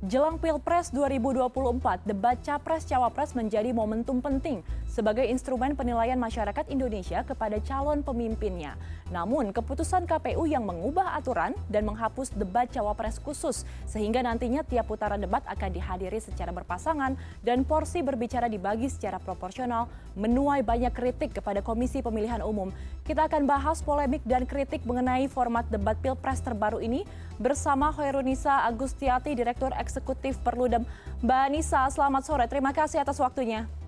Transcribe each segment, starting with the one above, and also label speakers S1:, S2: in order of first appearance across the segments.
S1: Jelang Pilpres 2024, debat Capres-Cawapres menjadi momentum penting sebagai instrumen penilaian masyarakat Indonesia kepada calon pemimpinnya. Namun, keputusan KPU yang mengubah aturan dan menghapus debat Cawapres khusus sehingga nantinya tiap putaran debat akan dihadiri secara berpasangan dan porsi berbicara dibagi secara proporsional menuai banyak kritik kepada Komisi Pemilihan Umum. Kita akan bahas polemik dan kritik mengenai format debat Pilpres terbaru ini bersama Hoirunisa Agustiati, Direktur Eksekutif Perludem. Mbak Nisa, selamat sore. Terima kasih atas waktunya.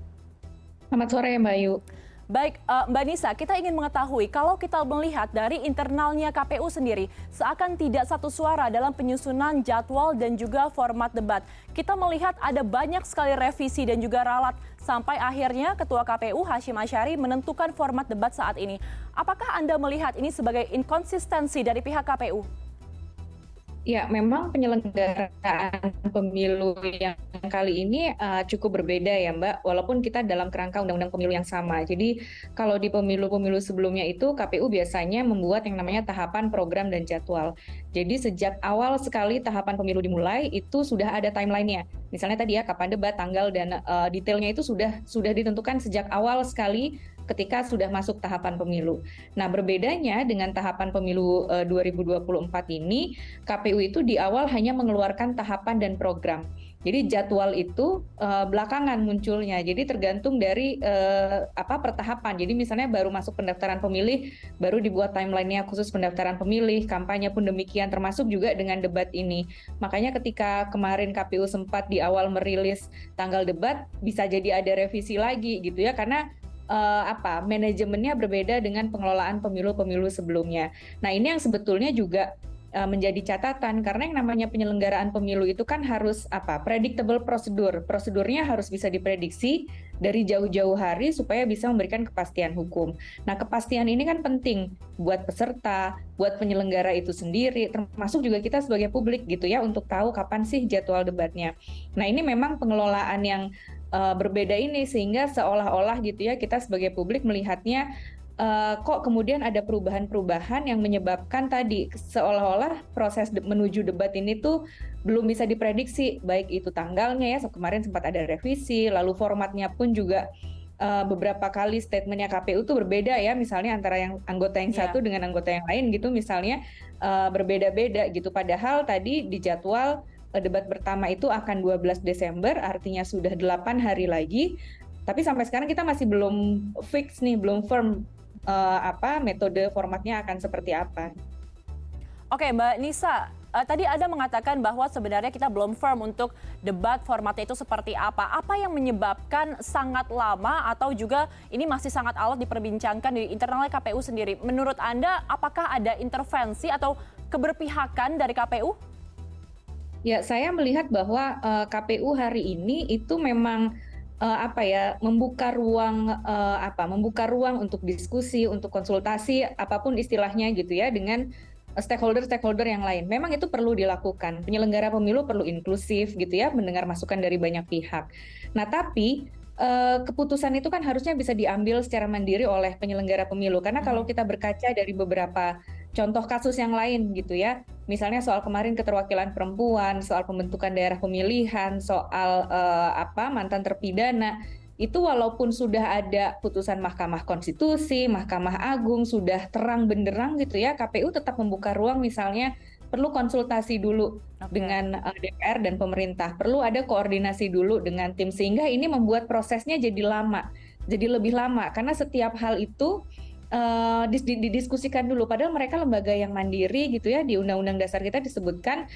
S2: Selamat sore Mbak Ayu.
S1: Baik, uh, Mbak Nisa, kita ingin mengetahui kalau kita melihat dari internalnya KPU sendiri, seakan tidak satu suara dalam penyusunan jadwal dan juga format debat. Kita melihat ada banyak sekali revisi dan juga ralat sampai akhirnya Ketua KPU Hashim Asyari menentukan format debat saat ini. Apakah Anda melihat ini sebagai inkonsistensi dari pihak KPU?
S2: Ya, memang penyelenggaraan pemilu yang kali ini uh, cukup berbeda ya Mbak, walaupun kita dalam kerangka undang-undang pemilu yang sama. Jadi kalau di pemilu-pemilu sebelumnya itu KPU biasanya membuat yang namanya tahapan program dan jadwal. Jadi sejak awal sekali tahapan pemilu dimulai itu sudah ada timelinenya. Misalnya tadi ya kapan debat, tanggal dan uh, detailnya itu sudah sudah ditentukan sejak awal sekali ketika sudah masuk tahapan pemilu. Nah, berbedanya dengan tahapan pemilu uh, 2024 ini, KPU itu di awal hanya mengeluarkan tahapan dan program. Jadi jadwal itu uh, belakangan munculnya. Jadi tergantung dari uh, apa pertahapan. Jadi misalnya baru masuk pendaftaran pemilih, baru dibuat timelinenya khusus pendaftaran pemilih, kampanye pun demikian termasuk juga dengan debat ini. Makanya ketika kemarin KPU sempat di awal merilis tanggal debat, bisa jadi ada revisi lagi gitu ya karena uh, apa manajemennya berbeda dengan pengelolaan pemilu-pemilu sebelumnya. Nah ini yang sebetulnya juga uh, menjadi catatan karena yang namanya penyelenggaraan pemilu itu kan harus apa predictable prosedur prosedurnya harus bisa diprediksi dari jauh-jauh hari supaya bisa memberikan kepastian hukum. Nah kepastian ini kan penting buat peserta, buat penyelenggara itu sendiri, termasuk juga kita sebagai publik gitu ya untuk tahu kapan sih jadwal debatnya. Nah ini memang pengelolaan yang uh, berbeda ini sehingga seolah-olah gitu ya kita sebagai publik melihatnya uh, kok kemudian ada perubahan-perubahan yang menyebabkan tadi seolah-olah proses de menuju debat ini tuh belum bisa diprediksi baik itu tanggalnya ya kemarin sempat ada revisi lalu formatnya pun juga uh, beberapa kali statementnya KPU tuh berbeda ya misalnya antara yang anggota yang yeah. satu dengan anggota yang lain gitu misalnya uh, berbeda-beda gitu padahal tadi di jadwal debat pertama itu akan 12 Desember, artinya sudah 8 hari lagi. Tapi sampai sekarang kita masih belum fix nih, belum firm uh, apa metode formatnya akan seperti apa.
S1: Oke, Mbak Nisa, uh, tadi ada mengatakan bahwa sebenarnya kita belum firm untuk debat formatnya itu seperti apa. Apa yang menyebabkan sangat lama atau juga ini masih sangat alot diperbincangkan di internal KPU sendiri? Menurut Anda, apakah ada intervensi atau keberpihakan dari KPU?
S2: Ya, saya melihat bahwa uh, eh, KPU hari ini itu memang uh, apa ya membuka ruang uh, apa membuka ruang untuk diskusi untuk konsultasi apa pun istilahnya gitu ya dengan stakeholder-stakeholder yang lain. Memang itu perlu dilakukan. Penyelenggara pemilu perlu inklusif gitu ya, mendengar masukan dari banyak pihak. Nah, tapi keputusan itu kan harusnya bisa diambil secara mandiri oleh penyelenggara pemilu. Karena kalau hmm. kita berkaca dari beberapa contoh kasus yang lain gitu ya. Misalnya soal kemarin keterwakilan perempuan, soal pembentukan daerah pemilihan, soal uh, apa mantan terpidana itu walaupun sudah ada putusan Mahkamah Konstitusi, Mahkamah Agung sudah terang benderang gitu ya, KPU tetap membuka ruang misalnya perlu konsultasi dulu okay. dengan uh, eh, DPR dan pemerintah, perlu ada koordinasi dulu dengan tim sehingga ini membuat prosesnya jadi lama, jadi lebih lama karena setiap hal itu uh, didiskusikan dulu. Padahal mereka lembaga yang mandiri gitu ya di Undang-Undang Dasar kita disebutkan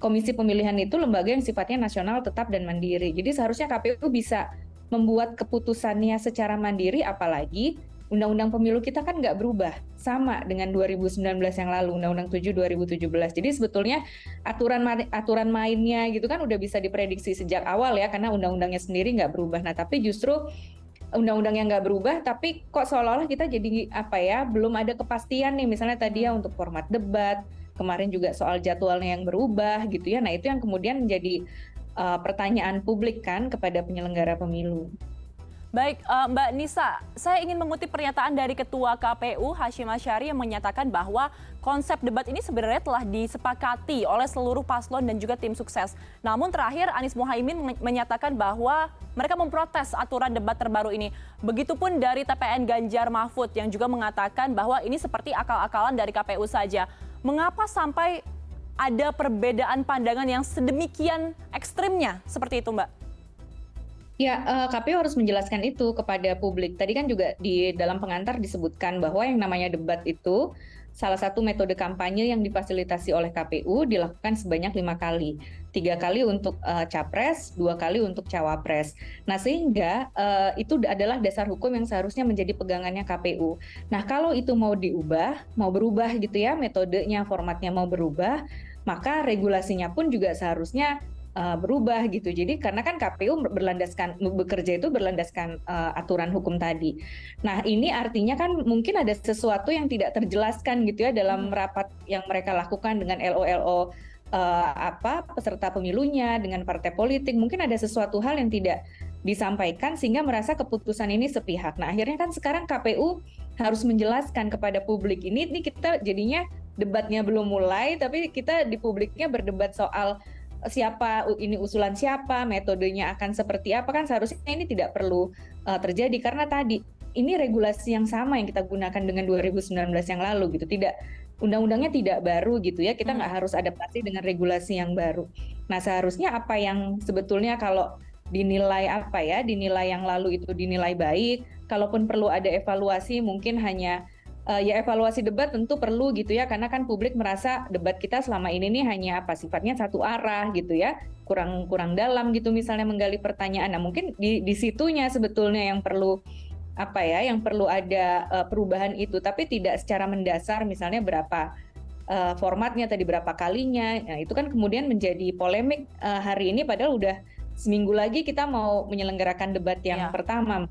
S2: Komisi Pemilihan itu lembaga yang sifatnya nasional tetap dan mandiri. Jadi seharusnya KPU bisa membuat keputusannya secara mandiri apalagi Undang-Undang Pemilu kita kan nggak berubah sama dengan 2019 yang lalu Undang-Undang 7 2017. Jadi sebetulnya aturan aturan mainnya gitu kan udah bisa diprediksi sejak awal ya karena undang-undangnya sendiri nggak berubah. Nah tapi justru undang-undang yang nggak berubah tapi kok seolah-olah kita jadi apa ya belum ada kepastian nih misalnya tadi ya untuk format debat kemarin juga soal jadwalnya yang berubah gitu ya nah itu yang kemudian menjadi uh, pertanyaan publik kan kepada penyelenggara pemilu.
S1: Baik, uh, Mbak Nisa, saya ingin mengutip pernyataan dari Ketua KPU Hashim Asyari yang menyatakan bahwa konsep debat ini sebenarnya telah disepakati oleh seluruh paslon dan juga tim sukses. Namun terakhir Anies Mohaimin menyatakan bahwa mereka memprotes aturan debat terbaru ini. Begitupun dari TPN Ganjar Mahfud yang juga mengatakan bahwa ini seperti akal-akalan dari KPU saja. Mengapa sampai ada perbedaan pandangan yang sedemikian ekstrimnya seperti itu, Mbak?
S2: Ya, uh, eh, KPU harus menjelaskan itu kepada publik. Tadi kan juga di dalam pengantar disebutkan bahwa yang namanya debat itu salah satu metode kampanye yang difasilitasi oleh KPU dilakukan sebanyak lima kali, tiga kali untuk uh, capres, dua kali untuk cawapres. Nah sehingga uh, itu adalah dasar hukum yang seharusnya menjadi pegangannya KPU. Nah kalau itu mau diubah, mau berubah gitu ya metodenya, formatnya mau berubah, maka regulasinya pun juga seharusnya uh, berubah gitu. Jadi karena kan KPU berlandaskan bekerja itu berlandaskan uh, aturan hukum tadi. Nah, ini artinya kan mungkin ada sesuatu yang tidak terjelaskan gitu ya dalam hmm. rapat yang mereka lakukan dengan LOLO uh, apa peserta pemilunya dengan partai politik. Mungkin ada sesuatu hal yang tidak disampaikan sehingga merasa keputusan ini sepihak. Nah, akhirnya kan sekarang KPU harus menjelaskan kepada publik ini ini kita jadinya debatnya belum mulai tapi kita di publiknya berdebat soal siapa ini usulan siapa, metodenya akan seperti apa kan seharusnya ini tidak perlu uh, terjadi karena tadi ini regulasi yang sama yang kita gunakan dengan 2019 yang lalu gitu. Tidak undang-undangnya tidak baru gitu ya. Kita nggak hmm. harus adaptasi dengan regulasi yang baru. Nah, seharusnya apa yang sebetulnya kalau dinilai apa ya, dinilai yang lalu itu dinilai baik, kalaupun perlu ada evaluasi mungkin hanya uh, ya evaluasi debat tentu perlu gitu ya karena kan publik merasa debat kita selama ini nih hanya apa sifatnya satu arah gitu ya kurang kurang dalam gitu misalnya menggali pertanyaan. Nah mungkin di di situnya sebetulnya yang perlu apa ya yang perlu ada uh, perubahan itu. Tapi tidak secara mendasar misalnya berapa uh, formatnya tadi berapa kalinya. Nah itu kan kemudian menjadi polemik uh, hari ini. Padahal udah seminggu lagi kita mau menyelenggarakan debat yang ya. pertama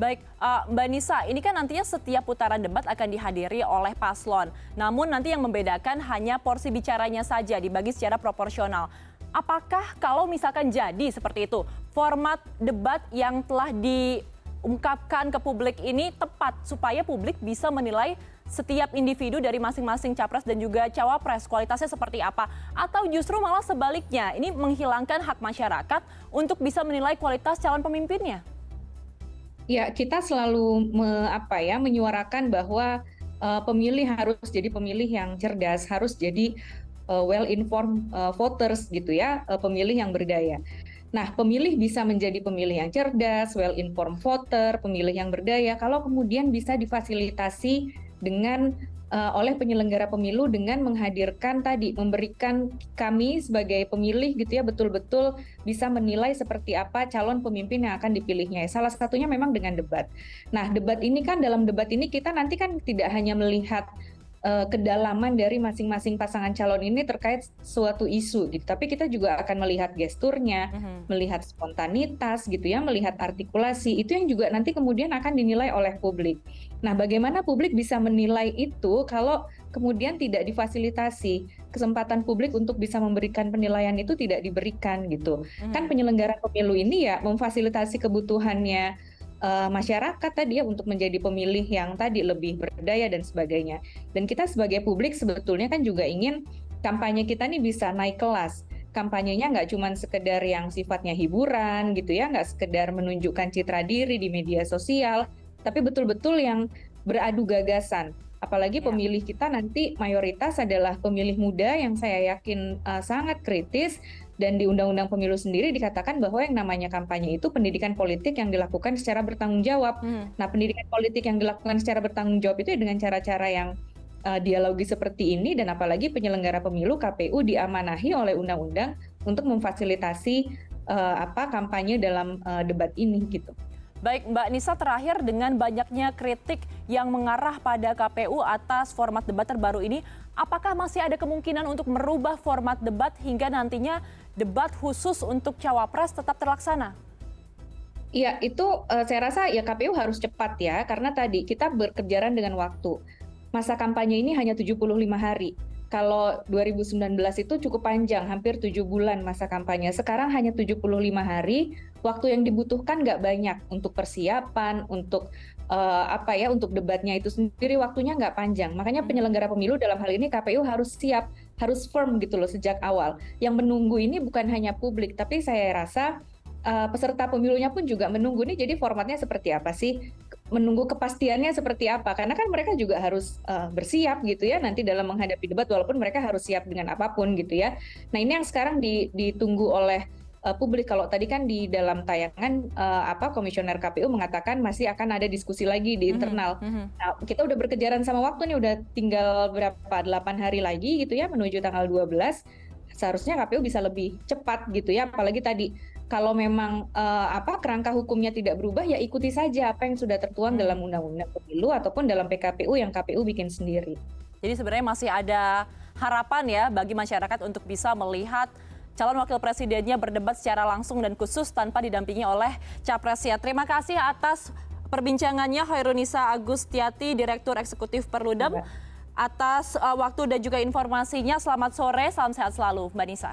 S1: Baik, uh, Mbak Nisa, ini kan nantinya setiap putaran debat akan dihadiri oleh paslon. Namun nanti yang membedakan hanya porsi bicaranya saja dibagi secara proporsional. Apakah kalau misalkan jadi seperti itu, format debat yang telah diungkapkan ke publik ini tepat supaya publik bisa menilai setiap individu dari masing-masing capres dan juga cawapres kualitasnya seperti apa atau justru malah sebaliknya ini menghilangkan hak masyarakat untuk bisa menilai kualitas calon pemimpinnya?
S2: Ya, kita selalu me, apa ya menyuarakan bahwa uh, pemilih harus jadi pemilih yang cerdas, harus jadi uh, well informed uh, voters gitu ya, uh, pemilih yang berdaya. Nah, pemilih bisa menjadi pemilih yang cerdas, well informed voter, pemilih yang berdaya kalau kemudian bisa difasilitasi dengan uh, oleh penyelenggara pemilu dengan menghadirkan tadi memberikan kami sebagai pemilih gitu ya betul-betul bisa menilai seperti apa calon pemimpin yang akan dipilihnya. Salah satunya memang dengan debat. Nah, debat ini kan dalam debat ini kita nanti kan tidak hanya melihat uh, kedalaman dari masing-masing pasangan calon ini terkait suatu isu gitu. Tapi kita juga akan melihat gesturnya, uh-huh. melihat spontanitas gitu ya, melihat artikulasi. Itu yang juga nanti kemudian akan dinilai oleh publik. Nah, bagaimana publik bisa menilai itu kalau kemudian tidak difasilitasi kesempatan publik untuk bisa memberikan penilaian itu tidak diberikan gitu. Uh-huh. Kan penyelenggara pemilu ini ya memfasilitasi kebutuhannya uh, masyarakat tadi ya untuk menjadi pemilih yang tadi lebih berdaya dan sebagainya. Dan kita sebagai publik sebetulnya kan juga ingin kampanye kita nih bisa naik kelas. Kampanyenya nggak cuma sekedar yang sifatnya hiburan gitu ya, nggak sekedar menunjukkan citra diri di media sosial, tapi betul-betul yang beradu gagasan. Apalagi ya. pemilih kita nanti mayoritas adalah pemilih muda yang saya yakin uh, sangat kritis dan di Undang-Undang Pemilu sendiri dikatakan bahwa yang namanya kampanye itu pendidikan politik yang dilakukan secara bertanggung jawab. Hmm. Nah, pendidikan politik yang dilakukan secara bertanggung jawab itu dengan cara-cara yang uh, dialogi seperti ini dan apalagi penyelenggara pemilu KPU diamanahi oleh undang-undang untuk memfasilitasi uh, apa kampanye dalam uh, debat ini gitu.
S1: Baik Mbak Nisa terakhir dengan banyaknya kritik yang mengarah pada KPU atas format debat terbaru ini, apakah masih ada kemungkinan untuk merubah format debat hingga nantinya debat khusus untuk cawapres tetap terlaksana?
S2: Iya, itu uh, saya rasa ya KPU harus cepat ya, karena tadi kita berkejaran dengan waktu. Masa kampanye ini hanya 75 hari. kalau 2019 itu cukup panjang, hampir tujuh bulan masa kampanye. Sekarang hanya 75 hari, waktu yang dibutuhkan nggak banyak untuk persiapan, untuk uh, apa ya, untuk debatnya itu sendiri waktunya nggak panjang. Makanya hmm. penyelenggara pemilu dalam hal ini KPU harus siap, harus firm gitu loh sejak awal. Yang menunggu ini bukan hanya publik, tapi saya rasa uh, peserta pemilunya pun juga menunggu nih. Jadi formatnya seperti apa sih? menunggu kepastiannya seperti apa karena kan mereka juga harus uh, bersiap gitu ya nanti dalam menghadapi debat walaupun mereka harus siap dengan apa pun gitu ya. Nah ini yang sekarang ditunggu oleh uh, publik kalau tadi kan di dalam tayangan uh, apa komisioner KPU mengatakan masih akan ada diskusi lagi di mhm, internal. Mm -hmm. Nah, kita udah berkejaran sama waktu nih udah tinggal berapa 8 hari lagi gitu ya menuju tanggal 12 seharusnya KPU bisa lebih cepat gitu ya apalagi tadi kalau memang uh, apa kerangka hukumnya tidak berubah ya ikuti saja apa yang sudah tertuang hmm. dalam undang-undang pemilu ataupun dalam PKPU yang KPU bikin sendiri.
S1: Jadi sebenarnya masih ada harapan ya bagi masyarakat untuk bisa melihat calon wakil presidennya berdebat secara langsung dan khusus tanpa didampingi oleh capresnya. Terima kasih atas perbincangannya Hoirunisa Agustiati, Direktur Eksekutif Perludem. Ya. Atas uh, waktu dan juga informasinya, selamat sore, salam sehat selalu Mbak Nisa.